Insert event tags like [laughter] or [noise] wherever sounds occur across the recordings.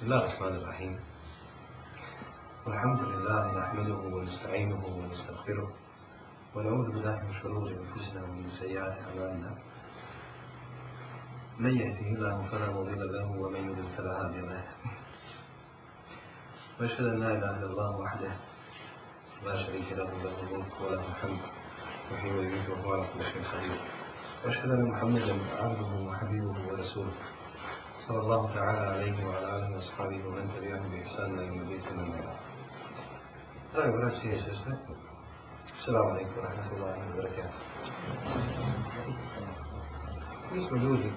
بسم الله الرحمن الرحيم والحمد لله نحمده ونستعينه ونستغفره ونعوذ بالله من شرور انفسنا ومن سيئات اعمالنا من يهده الله فلا مضل له ومن يضلل فلا هادي له واشهد ان لا اله الا الله وحده لا شريك له له الملك وله الحمد وحين ويميت وهو على كل شيء قدير واشهد ان محمدا عبده وحبيبه ورسوله صلى الله تعالى عليه وعلى آله وأصحابه ومن تبعهم بإحسان إلى يوم الدين ثم طيب نفسي يا شيخنا السلام عليكم ورحمة الله وبركاته Mi smo ljudi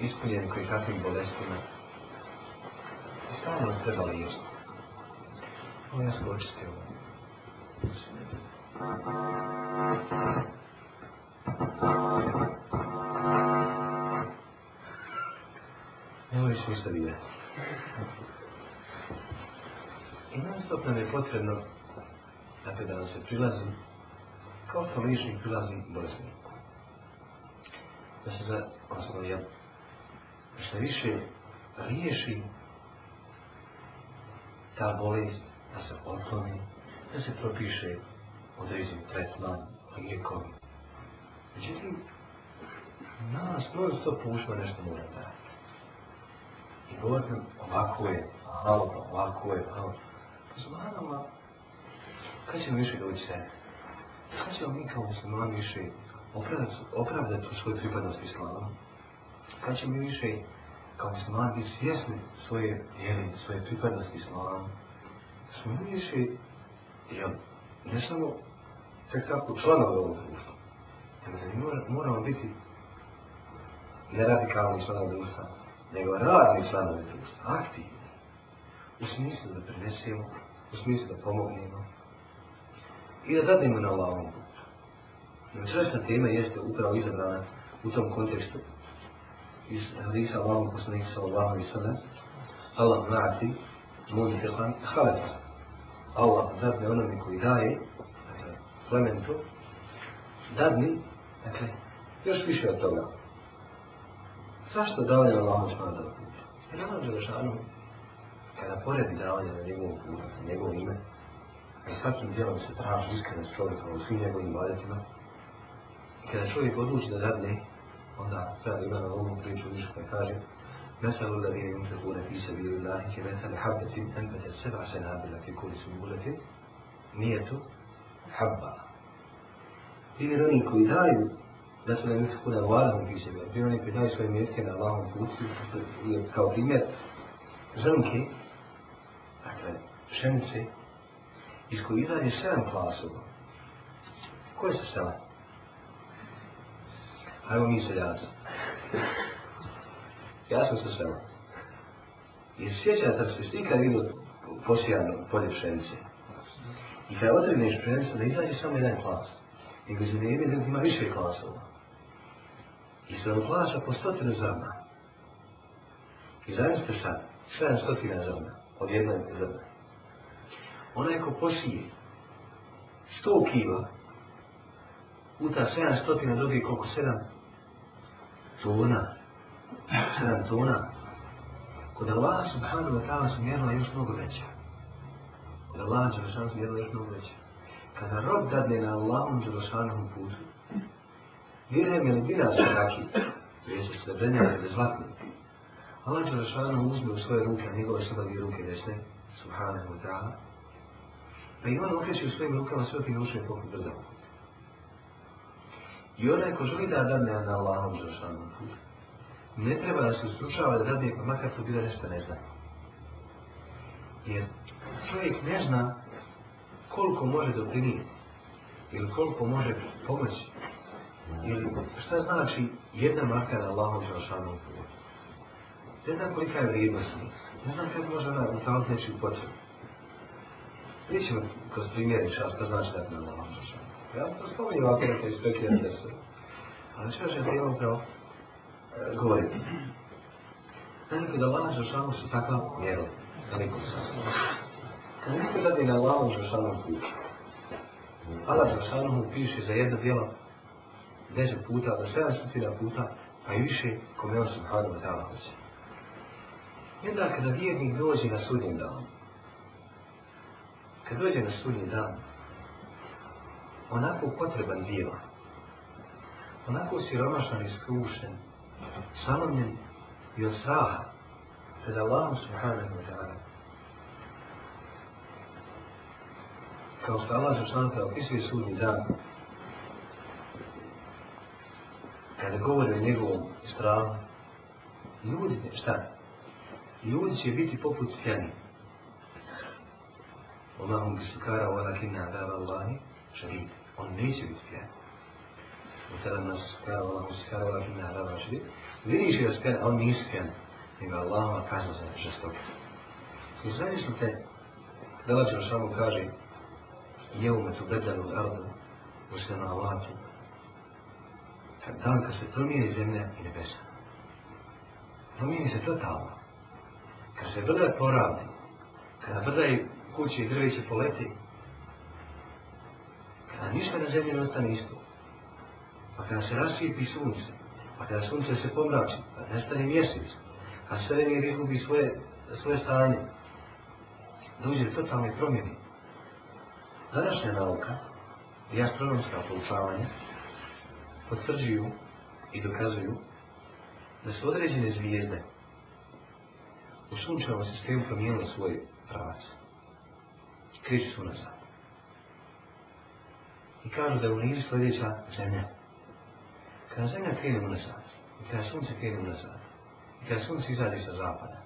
ispunjeni koji kakvim bolestima i stavno nam trebali jesti. Ovo je skočiti ovo. Thank you. Ne možeš ništa vidjeti. I nam stop nam je potrebno, dakle da nam se prilazi, kao što liži prilazi bolestni. Da se za osnovija što više riješi ta bolest, da se otkloni, da se propiše određen tretman, lijekovi. Međutim, nas non stop ušma nešto mora da radi. I dolazim, ovako je, malo pa ovako je, malo. Zvanama, kada ćemo više doći se? Kada ćemo mi kao muslimani više opravdati, opravdati svoju pripadnost islamu? Kada ćemo mi više kao muslimani biti svjesni svoje djeli, svoje pripadnosti islamu? Smo mi više, jel, ne samo tek tako članove ovog društva, jer mi moramo biti neradikalni članove društva, nego radni članovi društva, aktivni, u smislu da prinesemo, u smislu da pomognemo i da zadnimo na ovom putu. Večerašna tema jeste upravo izabrana u tom kontekstu iz hadisa Allahom poslanih sa Allahom i sada Allah vrati mojih ihlan halepa. Allah zadne onome koji daje dakle, plementu, dadni, dakle, još više od toga. Zašto davanje Allahu Subhanahu wa ta'ala? Allahu Dželešanu, kada pored davanja na njegovu kuću, na njegovu ime, na svakim djelom se traži iskreno s čovjekom u svim njegovim valjetima, kada čovjek odluči da zadne, onda sad ima na ovom priču više koje kaže, Mesal u ladine unfegune fi sebi u ilahi ke mesal habbetin enbete seba senabila fi kuli su mulete, nije to habba. Primjer onih koji daju da su ne nisu kuda valjno piše, jer bi oni priznali svoje mjeste na Allahom putu, i kao primjer, ženke, dakle, šemce, iz koji izrađe sedam klasova. Koje su sedam? Hajmo mi se ljaca. Ja sam sa sedam. I sjećam da su svi kad vidu posijano polje pšenice. I kada otrgneš pšenicu, da izrađe samo jedan klas. I gozi ne ima više klasova. I se vam plaća po stotinu zrna. I zavisite sad, sedam stotina zrna, od jednog zrna. Onaj ko posije sto kiva, puta sedam stotina drugih koliko sedam tona, sedam tona, Kod Allaha subhanahu wa ta'ala su mjerila još mnogo veća. Kod Allaha subhanahu wa ta'ala su mjerila još mnogo veća. Kada rob dadne na Allahom za rošanom putu, dirhem ili dinar su raki, prije su srebrne ili zlatne. Allah će rašanu uzme u svoje ruke, njegove sada dvije ruke desne, subhane wa ta'ala, pa i on okreći u svojim rukama sve fine uče poput brda I onaj ko želi da dadne na Allahom za šanu put, ne treba da se ustručava da dadne, pa makar to bila nešto ne zna. Jer čovjek ne zna koliko može doprinijeti ili koliko može pomoći ili drugo. Šta znači jedna marka na Allahom Đelšanu u putu? Ne znam kolika je vrijednost Ne znam kada može ona u talent neći u potrebu. Prićemo kroz primjer i šta znači da je na Allahom Đelšanu. Ja sam to spomenuo ovako da se ispekljena da se. Ali što želim da imam pravo govoriti? Znači kada Allahom Đelšanu su takva mjerila. Kada niko su. Kada niko zadi na Allahom Đelšanu u putu. Allah Đelšanu mu piše za jedno djelo deset puta, do sedam sutina puta, pa i više kome on subhanahu wa ta'ala hoće. Jedna kada vjernik dođe na sudnji dan, kada dođe na sudnji dan, onako potreban dio, onako siromašan i skrušen, samomljen i od straha, pred Allahom subhanahu wa ta'ala, kao što Allah Žešanta opisuje sudnji dan, kada govori o njegovom strahu, ljudi, šta? Ljudi će biti poput pjani. Allahum bisukara wa lakinna adab Allahi šarid. On neće biti pjani. U sada nas sukara, Allahum bisukara wa lakinna adab Allahi šarid. Vidiš ga spjani, on nije spjani. Nego Allahum a kazno se žestoki. I znaješ li te, da vas još samo kaže, jeume tu bedanu ardu, u senavatu, kad dan kad se promijeni zemlja i nebesa. Promijeni se totalno. Kad se brda poravne, kada brda i kuće i drviće poleti, kada ništa na zemlji ne ostane isto, pa kada se rasvipi sunce, pa kada sunce se pomrači, pa nestane mjesec, a sve mi izgubi svoje, svoje stanje, dođe totalne promjeni. Današnja nauka i astronomska poučavanja potvrđuju i dokazuju da su određene zvijezde u sunčevom sistemu promijenile svoj pravac. Kriču su nas I kažu da je u nizu sljedeća zemlja. Kada zemlja krene u nazad, i kada sunce krene u nazad, i kada sunce izađe sa zapada,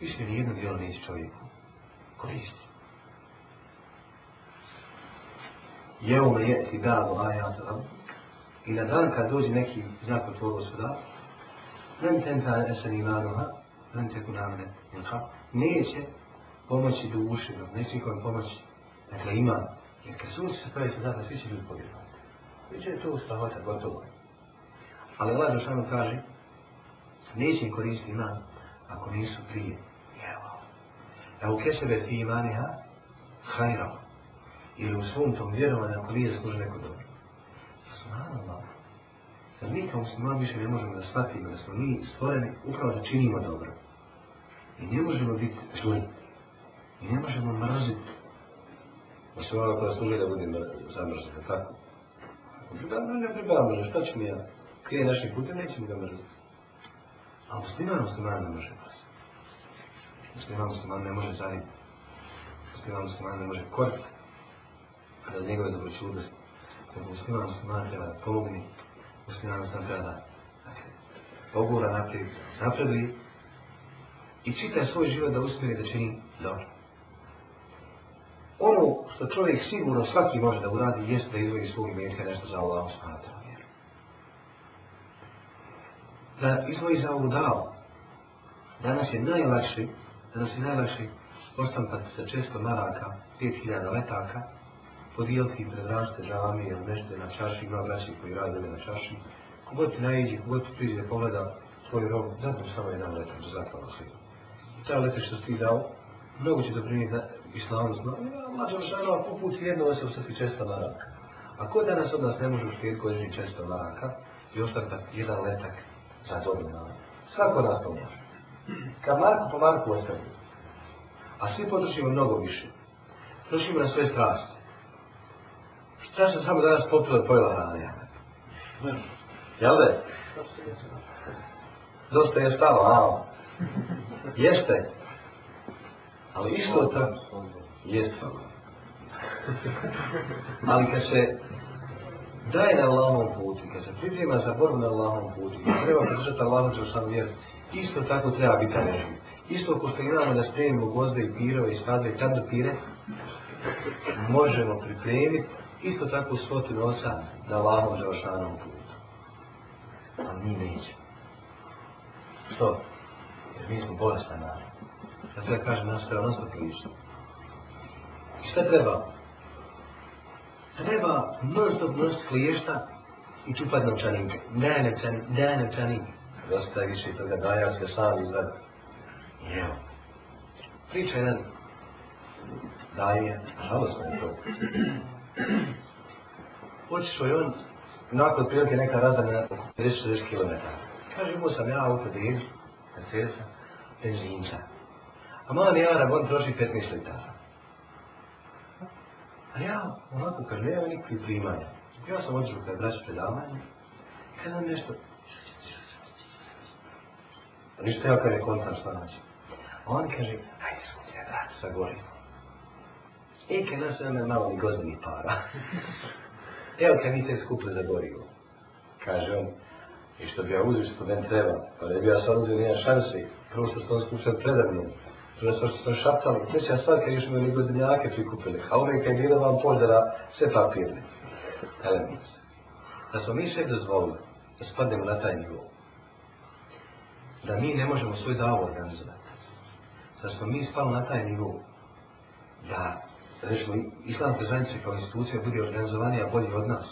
više nijedno bilo neće čovjeku koristiti. Jeo me je ti dao, a ja to I na dan kad dođe neki znak od tvojeg gospodara, Lem ten ta esan imanoha, lem te kunamne. Neće pomoći duši, neće nikom pomoći. Dakle, iman. Jer kad sunce se pravi sada, znači, svi će ljudi povjerovati. Viće je to uspravota, gotovo. Ali Allah Žešanu kaže, neće im koristiti iman ako nisu prije vjerovali. Da u kesebe ti imaniha, hajrao. Ili u svom tom vjerovanju ako nije zaslužio neko dobro. Subhanallah. Sad mi kao muslimani više ne možemo da shvatimo da smo mi stvoreni upravo da činimo dobro. I ne možemo biti zli. I ne možemo mraziti. Da se ovako da služi da budem zamrzni, kao tako. Da, ne, ne, ne, ne, ne, šta ću mi ja? Krije naši putem, neće mi ga mrziti. A muslimani muslimani ne može mrziti. Muslimani muslimani ne može zaniti. Muslimani muslimani ne može koriti. A da njegove dobroćudosti koji muslima musliman treba da pomogne, muslima musliman treba da znači, pogura na te napreduje i čita svoj život da uspije da čini dobro. Ono što čovjek sigurno svaki može da uradi jeste da izvoji svog imetka nešto za Allah musliman treba vjeru. Da izvoji za ovu dao. Danas je najlakši, danas je najlakši ostampati sa često maraka, 5000 letaka, podijel ti pred različite džami, ili nešto je na čaši, ima braći koji radi na čaši. Kogod ti najedi, kogod ti priđe pogleda svoj rob, da ti samo jedan letak za zahvala svi. Ta letak što ti dao, mnogo će doprinjeti islamu zna. Mlađa šanova, po put jedno vesel se ti česta maraka. A ko danas od nas ne može uštijeti koji je često maraka i ostatak jedan letak za dobro na Svako nas to može. Kad Marko po Marku ostavimo, a svi potrošimo mnogo više, trošimo na svoje strasti, Šta se samo danas popila od pojela ranije? Jel da je? Dosta je stalo, a Jeste. Ali isto tako. Jeste. Ali kad se daje na Allahovom putu, kad se priprema za borbu na Allahovom putu, kad treba pridržati Allahom za sam vjer, isto tako treba biti režim. Isto ako ste gledamo da spremimo gozde i pirove i spadve, kad do pire, možemo pripremiti isto tako svoti nosa na Allahom Đelšanom putu. A mi nećemo. Što? Jer mi smo bolestan nari. Ja sve kažem, nas treba nas potrišiti. I šta treba? Treba mrzdo mrzd kliješta i čupat na čanike. Ne, ne, ne, ne, čanike. Dosta više i toga daja, sve sam izgled. I evo. Priča jedan. Daje, žalostno je to. Hoćeš li on nakon prilike neka razdana na 50-60 km? Kaže, imao sam ja auto dizu, Mercedesa, benzinca. A mali Arab, on troši 15 litara. A ja, onako, kaže, nema nikakvi primanja. Ja sam odšao kada braću predavanje, kada nam nešto... Ništa ja kada je kontan što nađe. Znači? A on kaže, hajde, skupi, ja vratu, sa gorima. Eke naš nema malo ni godini para. Evo kad mi se skupili za gorivo. Kaže on, i što bi ja uzio što ben treba, pa ne bi ja sam uzio nijem šanse. Prvo što sam skupio predavnom, prvo što sam šaptal, treća stvar kad još imaju ni godinjake prikupili. A uvijek kad gleda vam požara, sve papirne. Ele mi se. Da smo mi sve dozvolili, da spadnemo na taj nivou. Da mi ne možemo svoj davo organizovati. Da smo mi spali na taj nivou. Da Zato znači, što islamske zajednice kao institucija bude organizovanija bolje od nas.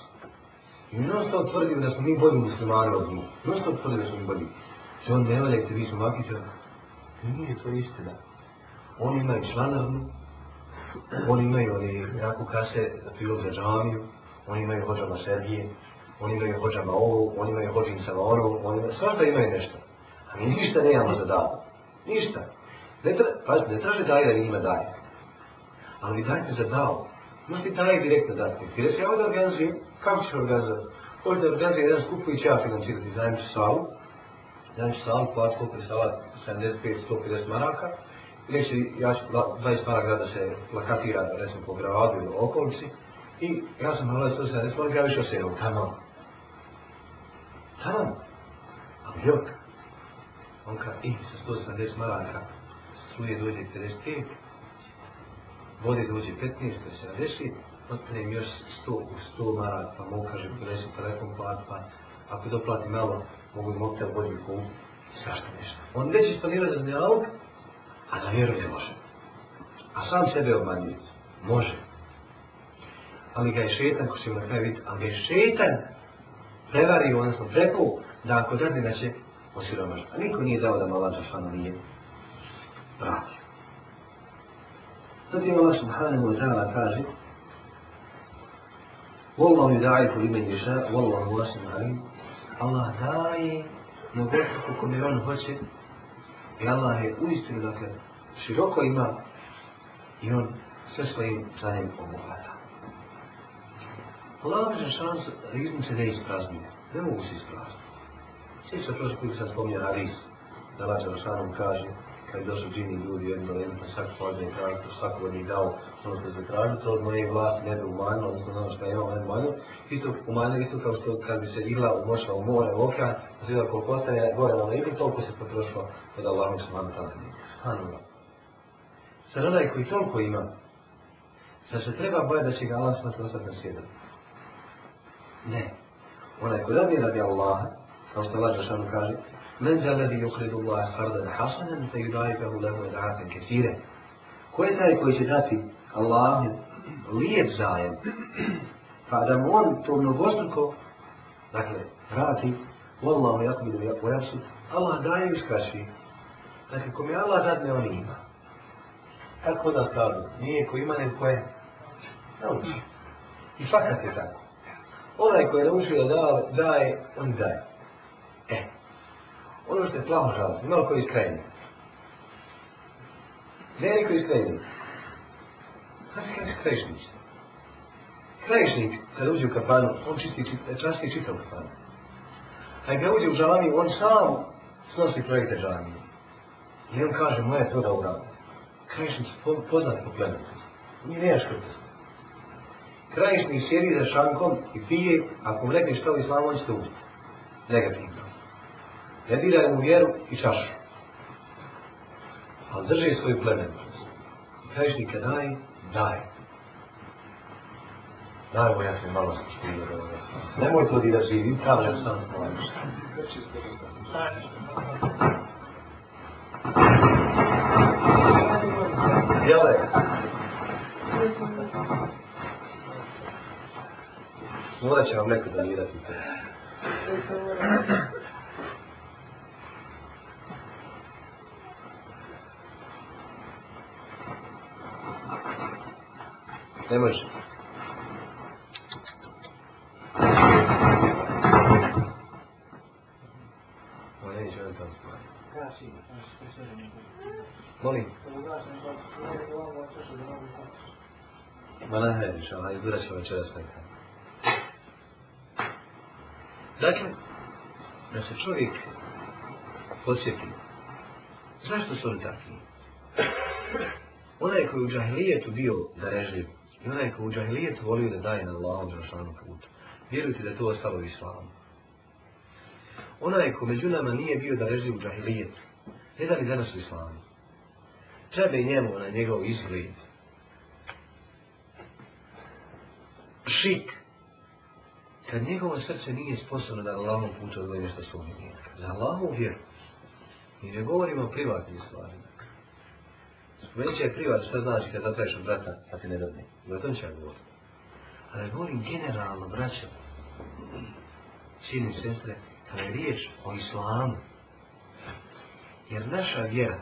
I mi non stop tvrdimo da smo mi bolji muslimani od njih. Non stop tvrdimo da smo mi bolji. Znači, se on nema lekcivizmu makića. Nije to istina. Oni imaju članarnu, oni imaju oni jako kase za pilu za džamiju, oni imaju hođama Serbije, oni imaju hođama ovu, oni imaju hođim sa Lorom, oni imaju, svašta imaju nešto. A mi ništa nemamo za davu. Ništa. Ne, tra... Pazite, ne traže daje da njima daje ali dajte za dao. Možete taj direktno dati. Ti reći, ja ovdje organizujem, kako ćeš organizati? Hoće da organizujem jedan skup koji će ja financirati, zajem ću salu, zajem ću salu, plat koliko je sala 75-150 maraka, i reći, ja ću 20 maraka da se plakatira, recimo, po gravadu ili okolici, i ja sam hvala 170 maraka, ja više se jeo, tamo. Tamo. Ali jok. On kao, i sa 170 maraka, struje dođe 55, vode dođe 15, 70, otprem još 100 u 100 mara, pa mogu kažem, prinesu telefon, plat, pa ako doplatim malo, mogu im hotel bolje kupiti, svašta nešto. On već isplanira za dijalog, a da vjeruje može. A sam sebe obmanjuje. Može. Ali ga je šetan, ko će mu na kraju vidjeti, ali ga je šetan prevario, odnosno prepao, da ako zadnje da će osiromašiti. A niko nije dao da mala za fanu nije pratio. Zatim Allah subhanahu wa ta'ala kaže Wallahu da'i ku limen iša, wallahu vasim alim Allah da'i mogućnost u kome on hoće i Allah je uistinu dakle široko ima i on sve svojim zanim obuhata. Allah obježe šans izmu se ne ispraznije, ne mogu se ispraznije. Svi se prošli koji sam spominja na ris, da Lađa Rošanom kaže, kad došli džini ljudi, jedno na jedno, svaki svađan je karakter, svako od njih dao ono što se traži, to od moje glasi ne bi umanio, odnosno ono što imam ne bi umanio. Isto umanio, isto kao što kad bi se igla odmošla u more, u okran, zvijela pa koliko ostaje, gore na ili toliko se potrošilo od Allahom se manu tamo nije. Stanu ga. Sad onaj koji toliko ima, sad se treba bojati da će ga Allah smrti ostati na svijetu. Ne. Onaj koji odmira bi Allaha, kao što Allah Žešanu kaže, من ذا الذي يقرض الله قرضا حسنا فيضاعفه له اضعافا كثيرا ko je taj koji će dati Allahu lijep zajem pa da mu on to mnogostruko dakle vrati Wallahu yakbidu yakbud Allah daje i uskraćuje dakle kome Allah dadne on ima tako da pravdu nije ko ima nego ko je nauči i fakat je tako onaj koji je naučio da daje on daje Ono što je plavo žalost, imalo koji iskrenje. Veliko iskrenje. Znači kada se kreš ništa? Krešnik, kada uđe u kafanu, on čisti, čisti, e, čisti u kafanu. A kada uđe u žalami, on sam snosi projekte žalami. I on kaže, moja je to da uradi. Krešnik po, poznate po plenu. Mi ne jaš krpe. Krešnik sjedi za šankom i pije, ako mu rekne što u islamu, on će se uđe. Negativno ne dira mu vjeru i čašu. Ali drži svoju plemenost. I kažeš ti kad daj, daj. Daj mu jasne malo se čtiri. Nemoj to ti da živim, pravljam sam. Jele, Morat će vam neko donirati te. Ne može. Molim. Ma ne, ne, ne, ne, izgledat ćemo večera spekta. Dakle, da se čovjek posjeti, zašto su oni takvi? Onaj koji u džahilijetu bio darežljiv, I onaj ko u džahilijetu volio da daje na Allahom džahšanu put. Vjerujte da je to ostalo u islamu. Onaj ko među nama nije bio da reži u džahilijetu, ne da li danas u islamu. Treba i njemu onaj njegov izgled. Šik. Kad njegovo srce nije sposobno da Allahom putu odvoje nešto svoje nije. Za Allahom vjeru. Mi ne govorimo o privatnim stvarima. Veće je privat, što znači kad zatraješ od brata, a ti ne dobni. Zatom će govoriti. Ali govorim generalno, braće, sine i sestre, kada je riječ o islamu. Jer naša vjera,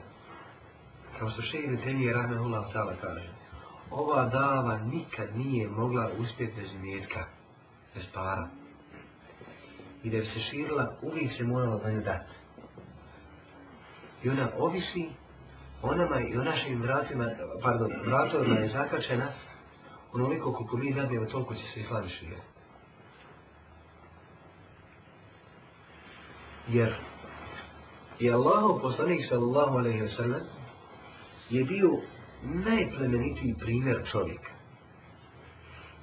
kao što še ide temije Rahman Ulam Tala kaže, ova dava nikad nije mogla uspjeti bez mjetka, bez para. I da bi se širila, uvijek se morala da nju dati. I ona ovisi o nama i o našim vratima, pardon, vratovima je zakačena onoliko koliko mi nadnijemo, toliko će se islami širiti. Jer je Allah, poslanik sallallahu alaihi wa sallam, je bio najplemenitiji primjer čovjeka.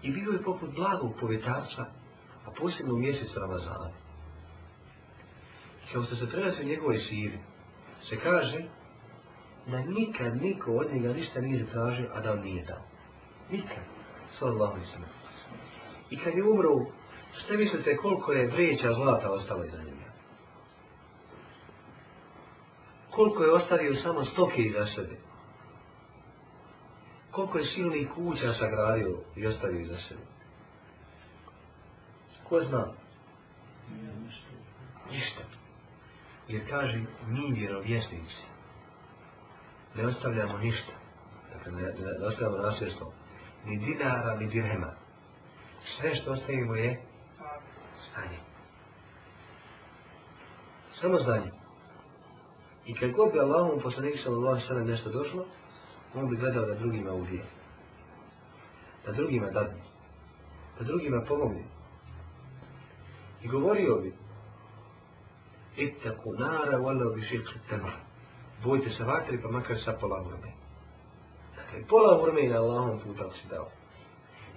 I bio je poput blagog povjetarca, a posebno u mjesec Ramazana. Kao se se prenosi u njegovoj siri, se kaže da nikad niko od njega ništa nije zatražio, a da vam nije dao. Nikad. Sallallahu alaihi sallam. I kad je umro, šta mislite koliko je vrijeća zlata ostalo iza njega? Koliko je ostavio samo stoke iza sebe? Koliko je silnih kuća sagradio i ostavio iza sebe? Ko zna? Ništa. Jer kaže, mi vjerovjesnici, ne ostavljamo ništa. Dakle, ne, ne, ne ostavljamo nasljedstvo. Ni dinara, ni dirhema. Sve što ostavimo je stanje. Samo znanje. I kad god bi Allahom poslanik sa Allahom sada nešto došlo, on bi gledao da drugima ubije. Da drugima dadne. Da drugima pomogne. I govorio bi, Ittaku nara, walau bi shirk temar bojte se vatri, pa makar sa pola urme. Dakle, pola urme je na Allahom putu, ali si dao.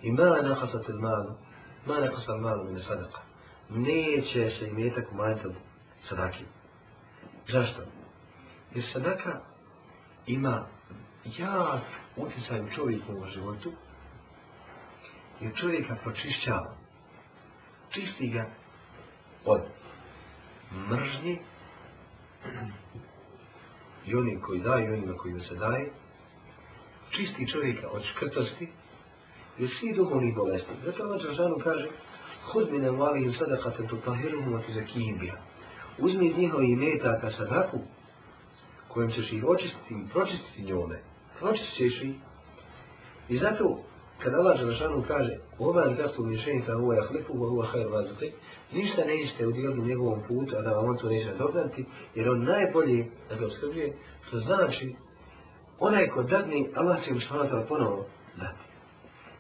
I mala nakasa te malo, mala nakasa malo mi ne sadaka. Neće se i metak umanjati sadaki. Zašto? Jer sadaka ima ja utjecaj čovjeku u životu i čovjeka pročišćava. Čisti ga od mržnje, i onim koji daje i onima kojima se daje, čisti čovjeka od škrtosti i od svih duhovnih bolesti. Zato Allah Đaršanu kaže, hod mi nam vali im sadaka te to tahiru mu za kimbija. Uzmi njihovi metaka sadaku, kojim ćeš ih očistiti i pročistiti njome. Pročistit ćeš ih. I zato, kada Allah Đaršanu kaže, ova zahtu mišenita uva jahlifu, uva uva hajr vazutek, ništa ne ište u djelu njegovom putu, a da vam on to neće dobrati, jer on najbolje da ga obskrbljuje, što znači, onaj ko dadni, Allah će mu što natal ponovo dati.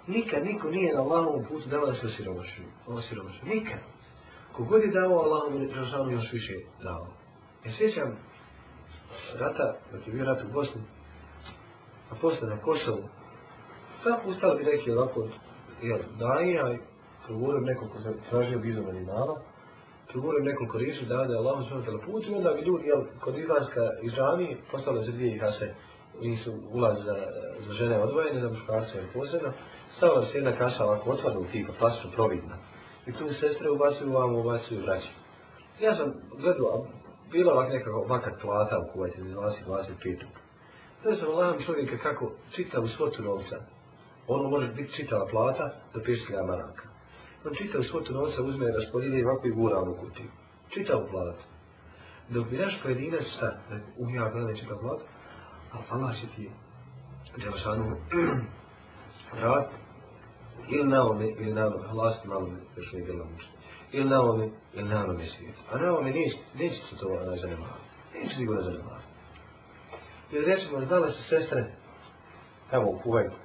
Nikad niko nije na Allahovom putu dao da se osiromašuje. Nikad. Kogod je dao Allahom, ne prešao još više dao. Ja sjećam rata, kad je bio rat u Bosni, a posle na Kosovu, sam ustao bi neki ovako, jel, daj, progovorim nekom ko se tražio vizu na Nimala, progovorim nekom ko riješi da je Allah sve tala put, i onda bi ljudi, jel, kod izlaska iz džami, postale se dvije kase, nisu ulaze za, za žene odvojene, za muškarce je posebno, stavila se jedna kasa ovako otvarno u tipa, pa su providna. I tu sestre ubacuju vam, ubacuju vraći. Ja sam gledao, bila ovak nekako ovakva plata u kojoj se izlasi 25. Da sam lajam čovjeka kako čitavu svotu novca, ono može biti čitava plata za pješnjama raka on čitav svotu novca uzme i raspodili ovako i gura u kutiju. Čitav plat. Dok bi naš pojedinac šta, da umija vele čitav plat, a Allah će ti Đelšanu [clears throat] vrat ili na ome, ili na ome, vlast na ome, da što je bila mušta. Ili na ome, ili na ome svijet. A na ome neće se to ona zanimati. Neće ti gleda zanimati. Jer recimo, znala se sestre, tamo u Kuvajtu,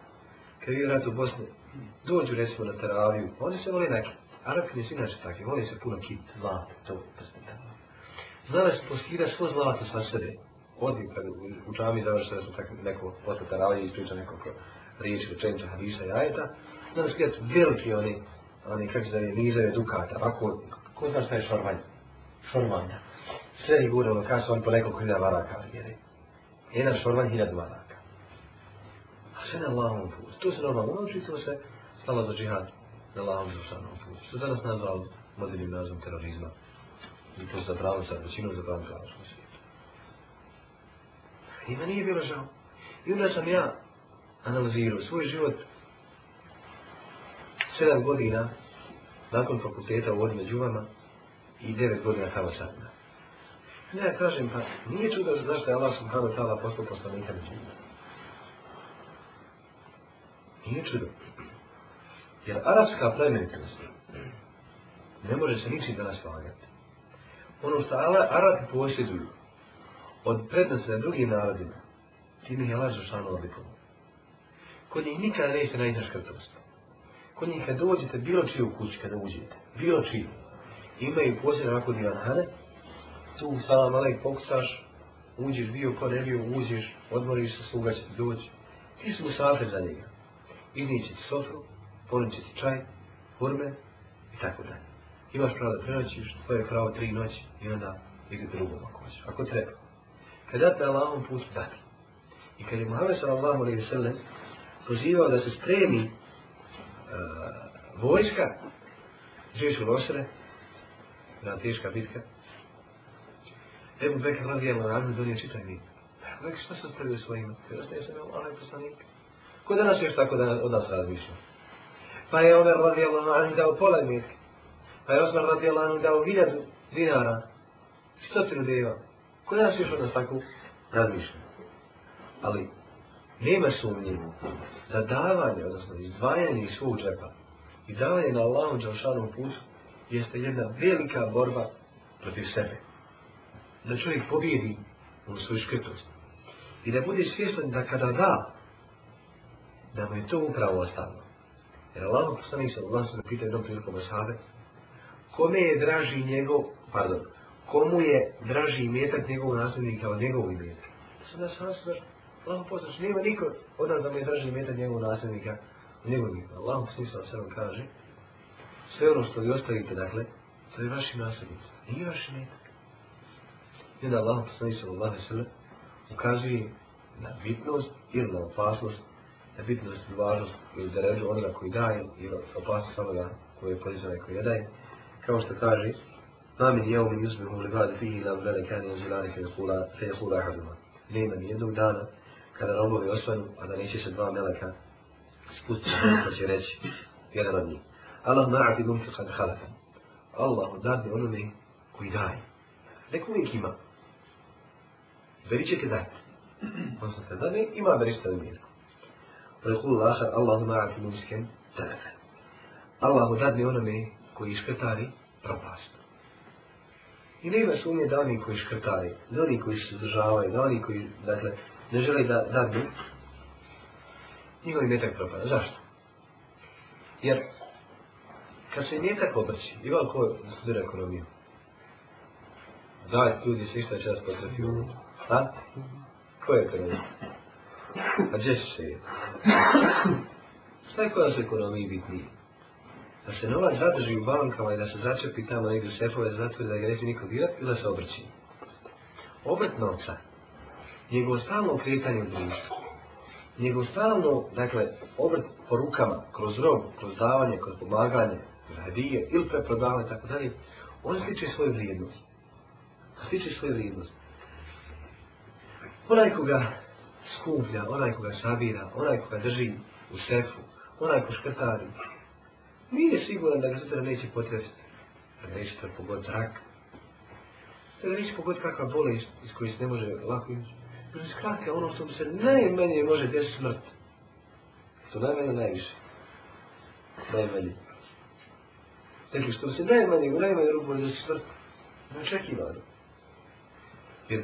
kad je rat u Bosni, dođu recimo na teraviju, oni se vole neki. Arabi nisu inače takvi, vole se puno kit, zlata, to prstita. Znaš, poskira svo zlata sva sebe. Odim kad u džami završi se recimo tako neko posle teravije ispriča nekoliko riječi, učenica, hadisa, jajeta. Znaš, kada su veliki oni, oni kako se zove, nizaju edukata, ako, ko znaš šta je šorvanj? Šorvanja. Sve je gure, ono kada su oni po nekoliko hiljada maraka, jer je jedan šorvanj hiljada maraka sene Allahovom putu. To se normalno uloči, to se stalo za džihad, za Allahovom zaštavnom putu. Što danas nazvao modernim nazvom terorizma. I to zabrali sa većinom za pravom kraljskom svijetu. I me nije bilo žao. I onda sam ja analizirao svoj život sedam godina nakon fakulteta u vodi među vama i devet godina tamo sad. Ne, ja kažem, pa nije čudo zašto je Allah subhanahu ta'ala poslao poslanika među vama. Nije čudo. Jer arapska plemenitost ne može se ničim danas slagati. Ono što Arapi posjeduju od prednosti na drugim narodima, tim je Allah Žešanu odlikovao. Kod njih nikada nećete na izraš krtost. Kod njih kad dođete bilo čiju kući, kada uđete, bilo čiju, imaju posljedno ovako divan hane, tu u salam alaik pokušaš, uđeš bio ko ne bio, uđeš, odmoriš se, sluga će ti doći. Ti su u za njega izniji će ti sofru, ponući će ti čaj, hurme i tako dalje. Imaš pravo da prenoćiš, tvoje pravo tri noći i onda ide drugom ako hoće, ako treba. Kada te Allahom put dati. I kad je Muhammed sallallahu alaihi sallam pozivao da se spremi uh, vojska, živiš u Losre, na teška bitka, Ebu Bekir radijel na razmi donio čitaj mi. Pa, rekli, što se ostavio svojima? Kaj ostaje se mi, Allah je poslanik. Ko danas još tako da od nas razmišlja? Pa je Omer radijallahu anhu dao pola miske. Pa je Osmar radijallahu anhu dao hiljadu dinara. Što ti ljudi ima? Ko danas još od nas tako razmišlja? Ali nema sumnje za davanje, odnosno izdvajanje iz svog džepa i davanje na Allahom džalšanom putu jeste jedna velika borba protiv sebe. Da čovjek pobjedi u svoju škrtost. I da bude svjestan da kada da, da dakle, mu je to upravo ostalo. Jer Allah poslani se Allah se pita jednom prilikom Ashabe, kome je draži njegov, pardon, komu je draži imetak njegovog nasljednika od njegovog imetka? Da sam da sam se daži, Allah poslani se, nema niko od nas da mu je draži imetak njegovog nasljednika od njegovog imetka. Allah poslani se Ashabe kaže, sve ono što vi ostavite, dakle, to je vaši nasljednici, nije vaši imetak. I onda Allah poslani se Allah poslani se ukazuje na bitnost ili na opasnost bitnost i važnost ili da ređu onoga koji daje ili opasnost onoga koji je podižao neko je daje. Kao što kaže, Amin jeo min yusbe hum ligadi fihi ilam vele kani uzilani fe je hula ahaduma. Nema ni jednog dana kada robovi osvanu, a da neće se dva meleka spustiti na to pa će reći jedan od njih. Allah ma'ati dumfi kad halaka. Allah odzadni onome koji daje. Neko uvijek ima. Verit ćete dati. Ono sam se dati, ima verit ćete na mjeru. ويقول الآخر اللهم أعطي ممسكا تلفا الله داد لي أنمي كو يشكتاري تربعشت I nema sumnje da oni koji škrtari, da oni koji se zdržavaju, da oni koji, dakle, ne žele da dadu, njihovi metak propada. Zašto? Jer kad se nije tako obrći, i ko studira ekonomiju, da ljudi se išta čas po trafiju, a? Ko je ekonomija? A džešće je. Šta je koja se ekonomiji bitnije? Da se novac zadrži u bankama i da se začepi tamo negdje šefove zato da ga neće niko dirat ili da se obrći. Obrt novca, njegov stalno kretanje u društvu, njegov stalno, dakle, obrt po rukama, kroz rob, kroz davanje, kroz pomaganje, radije ili preprodavanje, tako dalje, on stiče svoju vrijednost. Stiče svoju vrijednost. Onaj koga skuplja, onaj koga sabira, onaj koga drži u sefu, onaj ko škrtari, nije siguran da ga sutra neće potresiti. Da ga neće pogod zrak. Da ga neće pogod kakva bolest iz koje se ne može lako izući. Da skratka ono što mu se najmanje može desiti smrt. To najmanje najviše. Najmanje. Dakle, što se najmanje u najmanju rupu može desiti smrt, neočekivano. Jer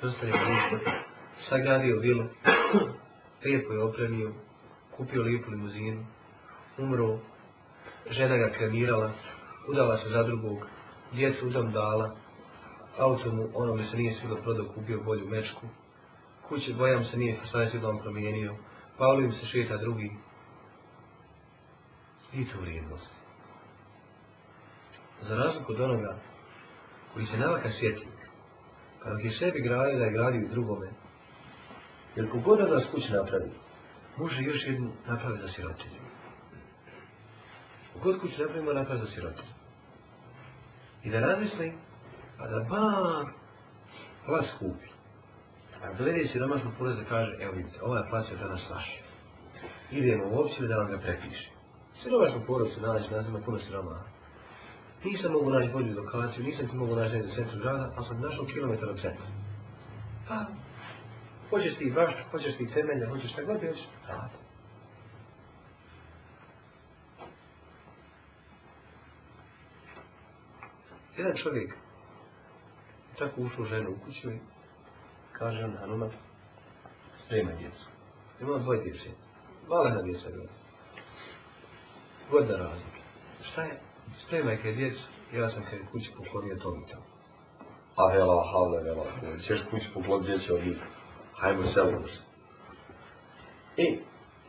prstanje društva, sagradio vilu, lijepo je opremio, kupio lijepu limuzinu, umro, žena ga kremirala, udala se za drugog, djecu udam dala, auto mu, ono mi se nije svilo prodao, kupio bolju mečku, kuće bojam se nije sve se dom promijenio, Paulim se šeta drugi. I tu vrijednost. Za razliku od onoga koji se navaka sjetio, kad bi sebi gradio da je gradio drugome. Jer kogoda da skuće napravi, može još jednu napraviti za sirotinu. Kogod kuće napravi, mora napraviti za sirotinu. I da razmisli, a da ba, ova skupi. A da vedi siromašno pole da kaže, evo vidite, ova je plać je danas vaš. Idemo u opciju da vam ga prepiše. Siromašno pole se nalazi na zemlju puno siromašno nisam mogu naći bolju lokaciju, nisam ti mogu naći za centru grada, pa sam našao kilometar od centra. Pa, hoćeš ti baš, hoćeš ti cemelja, hoćeš šta god još, radi. Jedan čovjek tako ušao ženu u kuću i kaže ona, ona sprema djecu. Ima dvoje djece. Vale na djeca godina. Godina razlika. Šta je? stoji majke djec, ja sam se kući poklonio to mi tamo. A vela, havle, vela, ćeš kući poklon djeće od njih. Hajmo selo se. I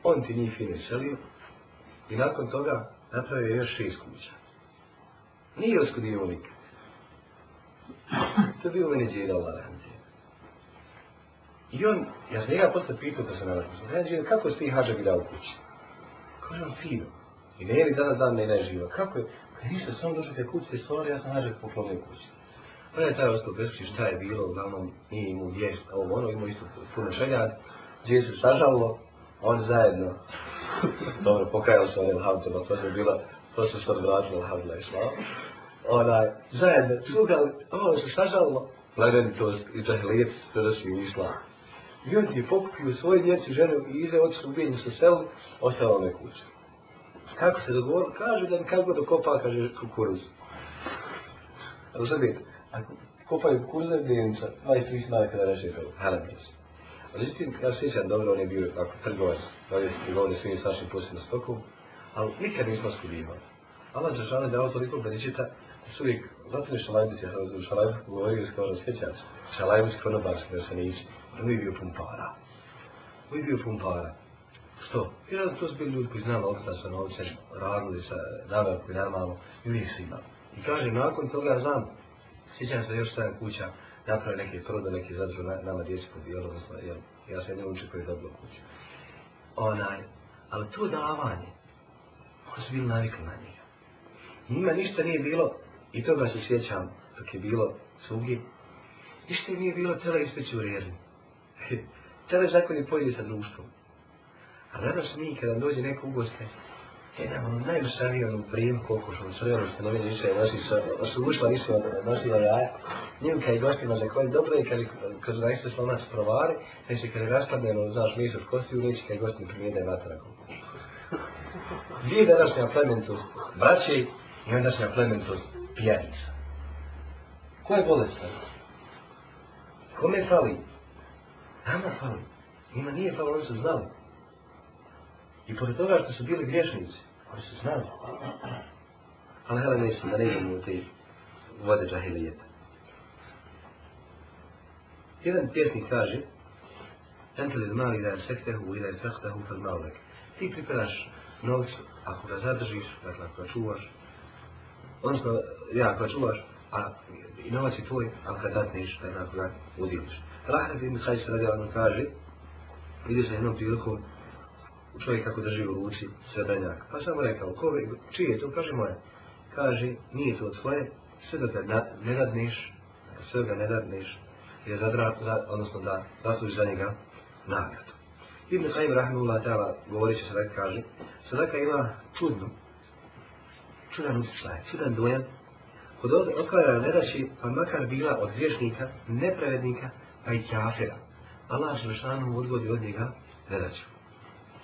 on ti nije fino selio i nakon toga napravio je još šest kuća. Nije oskudio nikad. To je bio meni džira Laranđe. I on, ja sam njega posle pitao da se nalazi. Laranđe, kako ste i hađa bi dao kući? Kaže on, fino. I ne je li danas dan ne živa. Kako je? Kad ništa, sam došao te kuće, sorry, ja sam nađe poklonio kuće. Pa je taj ostao Krstić, šta je bilo, uglavnom nije imao vješt, a ovo ono imao isto puno šeljad. Gdje su sažalo, on zajedno. [laughs] Dobro, pokajao sam, alhamdulillah, to je bila, to se sad vratilo, alhamdulillah, isla. Onaj, zajedno, slugali, ovo se sažalo, gledali to, i to je lijep, to da su isla. I on ti je pokupio svoje djeci, ženu, i ide, otišao u bijenju sa selu, ostavao me kuće kako se dogovorili, kaže da mi kad god kopa, kaže kukuruz. Razumijete? Ako kopaju kukuruz, da je njenica, 23 marka da reše kao, halen to se. Ali istim, kad se sjećam dobro, on je bio ako trgovac, da je trgovac, svi je sašim pustim na stoku, ali nikad nismo skudivali. Allah za šalim dao toliko da neće ta, da su uvijek, znate li šalajbi ono, se, da su šalajbi govorili s kožom sjećac, šalajbi se konobar se, da se nije išli, on je bio pumpara. On je bio pumpara. Što? Jedan to bili ljudi koji znali okta sa novcem, radili sa nabavkoj normalno i uvijek su imali. I kaže, nakon toga znam, sjećam se još stajem kuća, napravi neke prode, neke zadržu na, nama djeci pod bijelom, znači, jel, ja sam jedan učin koji je dobio kuću. Onaj, ali to davanje, oni su bili navikli na njega. Njima ništa nije bilo, i toga se sjećam, dok je bilo sugi, ništa nije bilo tele ispeći u rjeri. [laughs] tele zakon je pojedi sa društvom. A danas mi, kada dođe neko u goste, jedan ono, vam najusavio ono, u prijem kokoš, on sve ono što novine nisu je nosi sa, da su ušla nisu od nosila jaja, njim kaj gostima za koje dobro je, kaže, kad su najsto slona se provare, kaj se kaže raspadne, ono znaš, mi su od kosti u reći, kaj gostim primijede vata na kokoš. Dvije današnja plementu, braći, i današnja plementu, pijanica. Ko je bolestan? Kome fali? Nama fali. Nima nije fali, oni su znali. I pored toga što su bili griješnici, oni su znali. Ali hele, mislim da ne idemo u te vode džahilijeta. Jedan pjesnik kaže, Entel il mali da je sektehu i da je sektehu fel maulek. Ti pripraš novcu, ako ga zadržiš, dakle ako ga čuvaš, odnosno, ja, ako ga čuvaš, a i novac je tvoj, dakle, ako ga zatneš, da je nakon udjeliš. Rahat ibn Hajs radijalno kaže, vidio sam jednom prilikom, čovjek kako drži u ruci srebrenjak. Pa sam mu rekao, ko, čije je to? Kaže moje. Kaže, nije to tvoje, sve da te ne radniš, sve ga ne radniš, je za, odnosno da zasluži za njega nagradu. Ibn Sajim Rahimullah Teala govori će sadaka, kaže, sadaka ima čudnu, čudan utjecaj, čudan dojam, kod ovdje otvara nedaći, pa makar bila od vješnika, nepravednika, pa i kafira. Allah Želešanu odvodi od njega nedaću.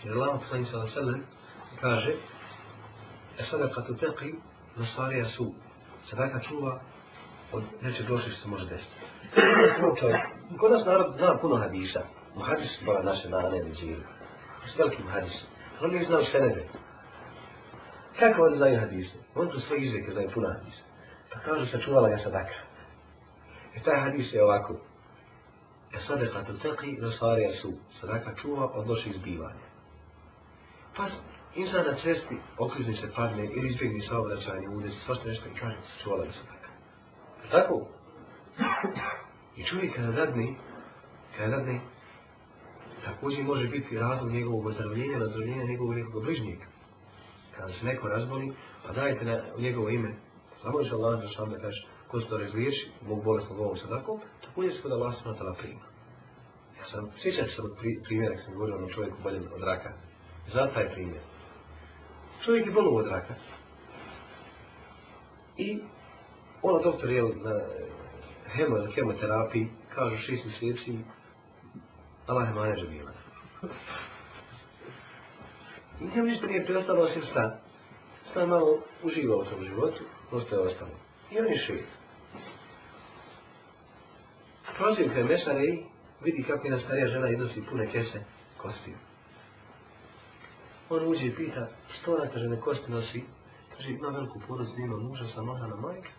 Jer Allah poslanih sallam sallam kaže E sada kad utekli na stvari jasu, sadaka čuva od neće došli što može desiti. Kod nas narod zna puno hadisa. Muhadis su bila naše narane na džiru. To su veliki muhadis. Ali oni znali šta ne de. Kako oni znaju hadise? Oni su sve izreke znaju puno hadisa. Pa kaže se čuvala ga sadaka. I taj hadis je ovako. E sada kad utekli na stvari jasu, sadaka čuva od loših zbivanja. Pa, insan na cesti okrizni se padne ili izbjegni saobraćajni udes, sva što nešto kaže, čuvala su tako. Tako? I čovjek kada radni, kada radni, također može biti razlog njegovog ozdravljenja, razdravljenja njegovog nekog bližnjega. Kada se neko razboli, pa dajte na njegovo ime, samo je Allah za sam da kaže, ko se to razliješi, mog bolestnog ovog sadako, također se kada Allah sam na tala prima. Ja sam, sjećam se od primjera kada sam govorio onom čovjeku boljem od raka, Za taj primjer. Čovjek je bolo od raka. I ona doktor je na eh, hemo, hemoterapiji, kaže šest mjeseci, Allah je manja žemila. Nijem ništa nije preostalo osim sta. Sta je malo uživao u tom životu, ostaje ostalo. I on je šest. Prođen kremešan i vidi kako je na starija žena iznosi pune kese kostiju. On uđe i pita, što ona kaže, ne kosti nosi? Kaže, ima veliku porod, nima muža, sva noha na majka.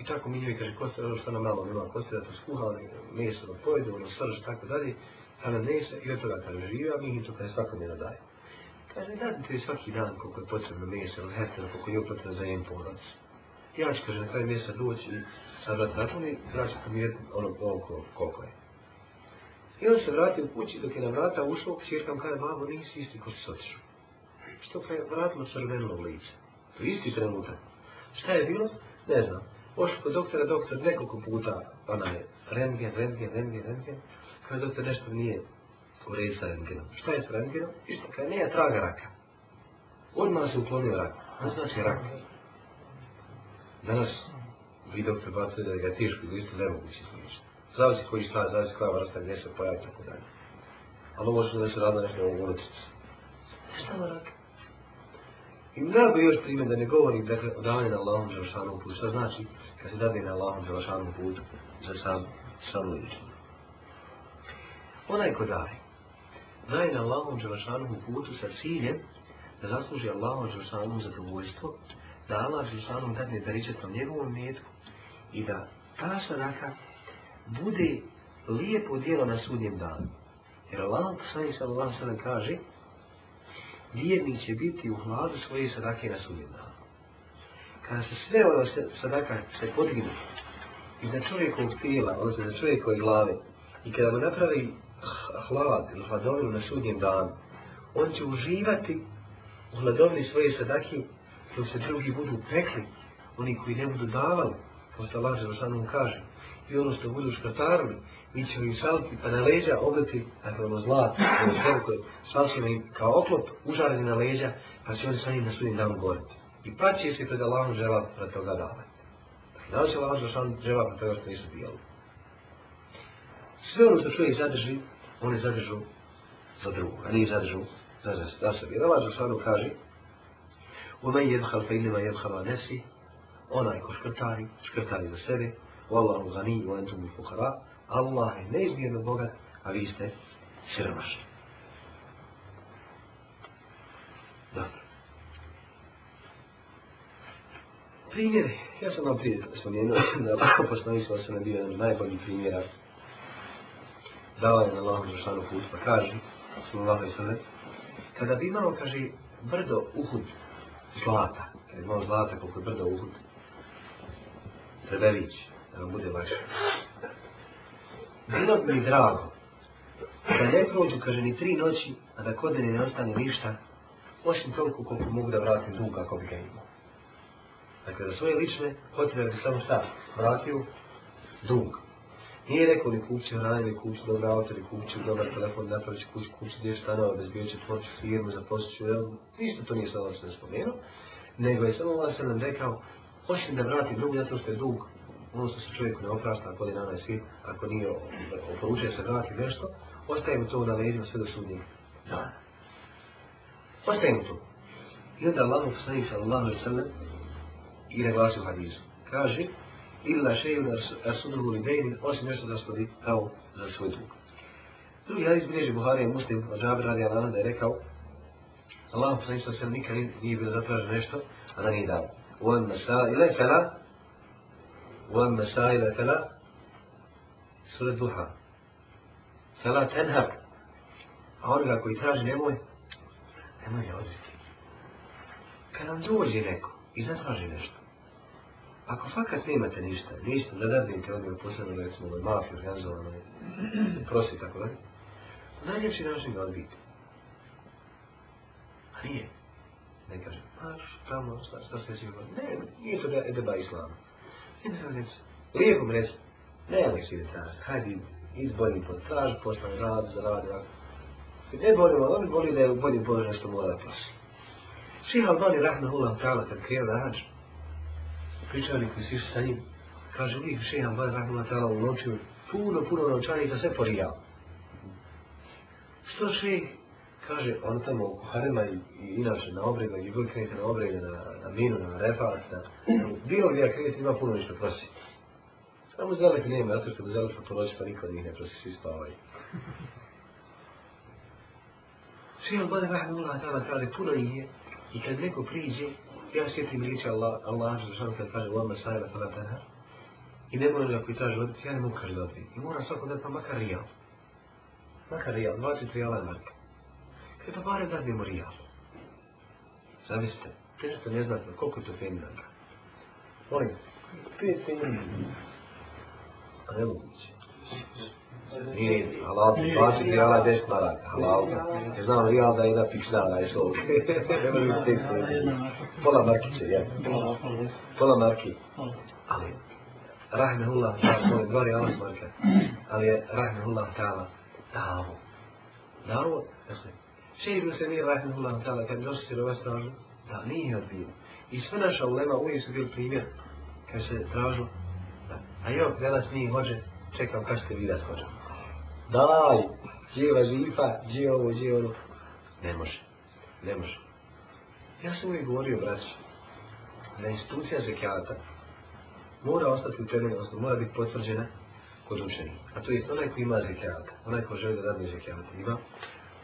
I tako mi njoj kaže, kosti, ono što ona malo nema kosti, da to skuha, ali meso da pojede, ono srž, tako dalje. Kada ne se, i od toga kaže, živa, mi im to kaže, svako mi nadaje. Kaže, da ti svaki dan koliko je potrebno meso, ili hektar, koliko je potrebno za jedan porod. Ja ću, kaže, na kraju mjesta doći, sad vrati računi, da ću pomijeti ono koliko, koliko je. I on se vratio u kući, dok je na vrata ušao, čirka mu kaže, babo, nisi isti ko si sotišao. Što pa je vratilo crveno u lice? To isti trenutak. Šta je bilo? Ne znam. Ošao kod doktora, doktor nekoliko puta, ona je rengen, rengen, rengen, rengen. Kaže, doktor, nešto nije u redu sa rengenom. Šta je s rengenom? Išto, kaže, nije traga raka. Odmah se uklonio rak. Ne znaš je rak. Danas, vi doktor bacuje da je ga tiško, isto ne moguće izlišiti zavisi koji šta, zavisi koja vrsta, gdje se pojavi, tako dalje. Ali ovo su da se rada nekde u ulicici. Šta mora? I da bi još primjer da ne govorim da je odavljena Allahom Đelšanom putu. Šta znači kad se dadi na Allahom Đelšanom putu za sam, sam lični? Onaj ko daje, daje na Allahom Đelšanom putu sa ciljem da zasluži Allahom Đelšanom zadovoljstvo, da Allah Đelšanom dadne beričetno njegovom metku i da ta sadaka bude lijepo dijelo na sudnjem danu. Jer Allah poslanih sallallahu sallam kaže vjernik će biti u hladu svoje sadake na sudnjem danu. Kada se sve ono sadaka se podignu i za čovjekovog tijela, odnosno za čovjekove glave i kada mu napravi hlad ili hladovinu na sudnjem danu on će uživati u hladovini svoje sadake dok se drugi budu pekli oni koji ne budu davali kao što Allah sallallahu sallam kaže i ono što budu škatarili, mi ćemo im saliti pa na leđa obleti, dakle ono zlato, ono zvuko, im kao oklop, užarani na leđa, pa će oni sa njim na sudnjem danu goriti. I pa će se pred Allahom žela pred toga dala. Dakle, da li će Allahom žela žela pred toga što nisu bijeli? Sve ono što čovjek zadrži, on je zadržu za drugo, a nije zadržu za, za, za sebi. Jer Allah za kaže, Omen jedhal fe inima jedhala nesi, onaj ko škrtari, škrtari za sebe, Wallahu zani wa antum fuqara. Allah je neizmjerno bogat, a vi ste siromašni. Primjer, ja sam vam prije spomenuo da Allah poslani sva se nabio jedan od najboljih primjera davanja na Allahom zašanu put, pa kaže, sallallahu i sallam, kada bi imao, kaže, brdo uhud zlata, kada bi imao zlata koliko je brdo uhud, trebelić, da nam bude lakše. Bilo bi drago, da ne prođu, kaže, ni tri noći, a da kod ne ostane ništa, osim toliko koliko mogu da vratim dug ako bi ga imao. Dakle, za svoje lične potrebe bi samo šta vratio dug. Nije rekao ni kupci, ranje ni kupci, dobro auto ni kupci, dobar telefon, napravići kupci, kupci, gdje šta nao, bezbio će tvoću firmu, zaposlit ću, evo, ništa to nije sve ovo što je spomenuo, nego je samo ovo sam nam rekao, osim da vrati dug, zato što je dug ono što se čovjeku ne oprašta ako ne nanaj svi, ako nije oporučio se vrati nešto, ostaje mu to na leđima sve do sudnjeg dana. Ostaje mu to. I onda Allah mu poslani sa Allahu i sallam i reglasi u hadisu. Kaže, ila šeju na sudruhu li dejni, osim nešto da spodi kao za svoj dug. Drugi hadis bilježi Buhari i Muslim od Džabir radi Allah da je rekao, Allah mu poslani sa sallam nikad nije bilo zatraženo nešto, a da nije dao. Uvam na sallam, ila je وأما سائل ثلاث سورة الضحى صلاة أنهب أقول لك ويتراجع نموي نموي يا عزتي كان دوجي لك إذا تراجع نشط Ako fakat ne imate ništa, ništa, da dadnite ovdje u posljednog, recimo, ovoj mafiju, organizovanoj, prosi, tako da, najljepši način ga odbiti. A nije. Ne kaže, paš, tamo, šta, šta se će Ne, nije to da je deba islama. Lijepo mi reći, ne moj šire traži, hajdi izbolji po traži, poštaj rad, zaradi, rad. Gdje boli, ali oni boli da je bolji boli nešto mora da plaši. Šir Albani Rahna Ulam Tala, kad krije da rađe, pričao mi koji sišli sa njim, kaže, uvijek Šir Albani Rahna Ulam Tala u noću, puno, puno novčanika, sve porijao. Što Šir kaže, on tamo u Harima i, i inače na obrega, i bilo krenite na obrega, na, na minu, na refat, na, bilo gdje krenite, ima puno ništa prosi. Samo zelo ih nema, zato što zelo što prolazi, pa nikad njih ne prosi, svi spavaju. Svi on bada vahva ula, tada kaže, puno ih je, i kad neko priđe, ja sjetim riječi Allah, Allah, što sam kad kaže, uvama sajba, tada tada, i ne moram ako i traži voditi, ja ne mogu kaži dati. I mora svako dati, pa makar rijal. Makar rijal, 23 alarmarka. Te pa bare zadnjemu rijalu. Zavisite, težete ne znate koliko je to femiranka. Molim, pije femiranka. Ne mogući. Nije, halal, pači ti rala deset maraka, halal. Ne znam, rijal da je jedna pična, da je šo. Pola markiće, ja. Pola marki. Ali, rahmehullah, to je dva rijala smarka. Ali je rahmehullah tala, davo. Davo, jasno je, Šeji Ibn Semir Rahimullah Tala, kad došli se ova stražu, da li nije odbijen. I sve naša ulema uvijek su bili primjer, kad se tražu, a jo, velas nije može, čekam kad ćete vi da skođam. Daj, gdje je živa, gdje ovo, gdje ono. Ne može, ne može. Ja sam uvijek govorio, braći, da institucija zekijata mora ostati u temelju, odnosno mora biti potvrđena kod učenja. A to je onaj ko ima zekijata, onaj ko želi da radi zekijata, ima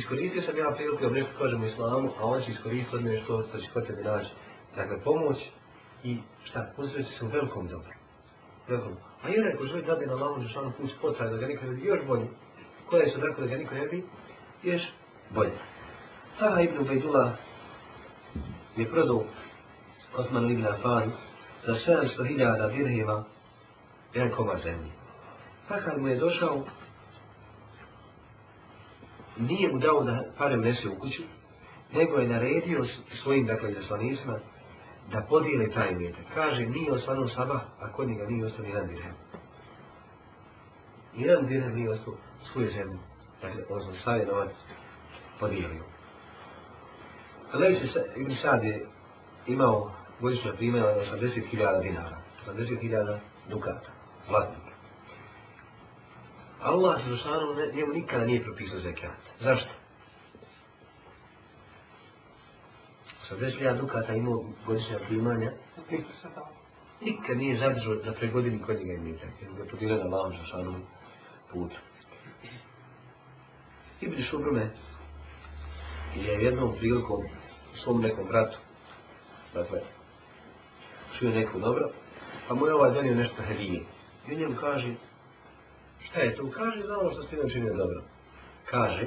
iskoristio sam ja priliku da nešto kažem u islamu, a on će iskoristiti od mene što, što će hoće da nađe. Dakle, pomoć i šta, posveći se u velikom dobro. Velikom. A jedan ko želi dati na lavu Žešanu put potraje da ga nikad vidi još bolje, koje su tako da ga nikad ne bi, još bolje. Sada Ibn Ubejdula je prodao Osman Ibn Afan za 700.000 dirheva jedan koma zemlje. Pa kad mu je došao, nije mu dao da pare unese u kuću, nego je naredio svojim, dakle, zaslanicima, da podijele taj imetak. Kaže, nije osvano sabah, a kod njega nije ostao jedan dirhem. Jedan dirhem nije ostao svoju zemlju, dakle, ozno stavio novac, podijelio. Ali se Ibn Sad je imao godišnja primjena 80.000 dinara, 80.000 dukata, zlatnika. Allah se zašanom njemu nikada nije propisao zekijat. Zašto? Sa deset lija dukata imao godišnja primanja. Nikad nije zadržao da pre godini kod njega imao tako. Jer ga podira na malom zašanom putu. I bi šo brome je jednom prilikom svom nekom bratu, dakle, čuje neko dobro, pa mu je ovaj donio nešto helije. I on njemu kaže, Šta je to? Kaže za ono što ste nam činio dobro. Kaže,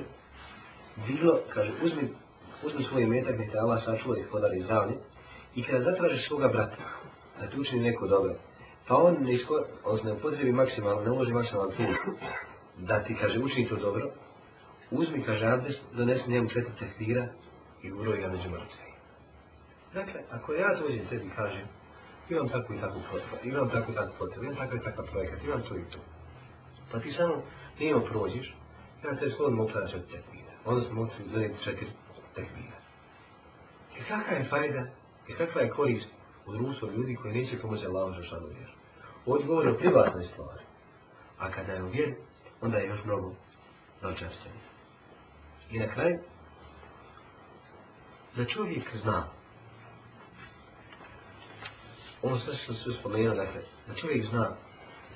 bilo, kaže, uzmi, uzmi svoj metak, ne te Allah sačuva i hodali iz davne, i kada zatražiš svoga brata, da ti učini neko dobro, pa on ne on ne upotrebi maksimalno, ne uloži maksimalno tim, da ti, kaže, učini to dobro, uzmi, kaže, adres, donesi njemu četiri tehvira i uroj ga među mrtvi. Dakle, ako ja dođem tebi, kažem, imam takvu i takvu potrebu, imam takvu i takvu potrebu, imam takav i takav projekat, imam to i to. Pa ti samo nijemo prođiš, ja te slovo mogu da četiri tekmine. Onda smo mogu da četiri tekmine. I kakva je fajda, i kakva je korist u društvu ljudi koji neće pomoći Allaho za šanu vjeru. Ovdje govori o privatnoj stvari. A kada je u vjeru, onda je još mnogo dočešćenje. I na kraju, da čovjek zna ono sve što su spomenuo, dakle, da čovjek zna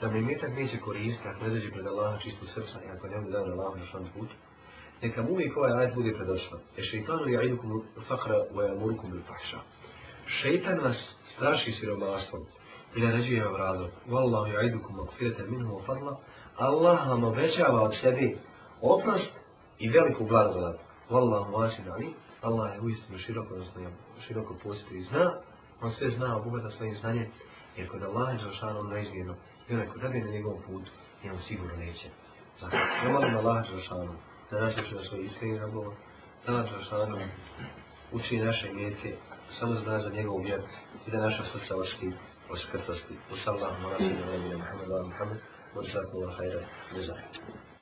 da mi metak neće koristiti ako ne dođe pred Allaha čistu srca i ako ne bude dao Allaha na svom putu, neka mu uvijek ovaj ajed bude predošla. E šeitanu ja idu kumu fakra u amurku mil fahša. Šeitan vas straši siromaštvom i naređuje vam razlog. Wallahu ja idu kumu kfirete minhu u fadla. Allah vam obećava od sebi oprost i veliku blagodat. Wallahu vaši dani. Allah je uistinu široko, odnosno je široko postoji i zna. On sve zna, obuveta svojim znanjem. Jer kod Allaha je zašano najizmjerno. I onaj ko zabije na njegovom putu, njemu sigurno neće. Zato, ja molim Allah Đerašanu da naša će na svoj iskreni rabova, da Allah Đerašanu učini naše mjerke, samo zna za njegov vjer i da naša srca oški o skrtosti. U sallahu, mora se da nebude Muhammed, Allah Muhammed, mora se da kola hajra, ne zahitam.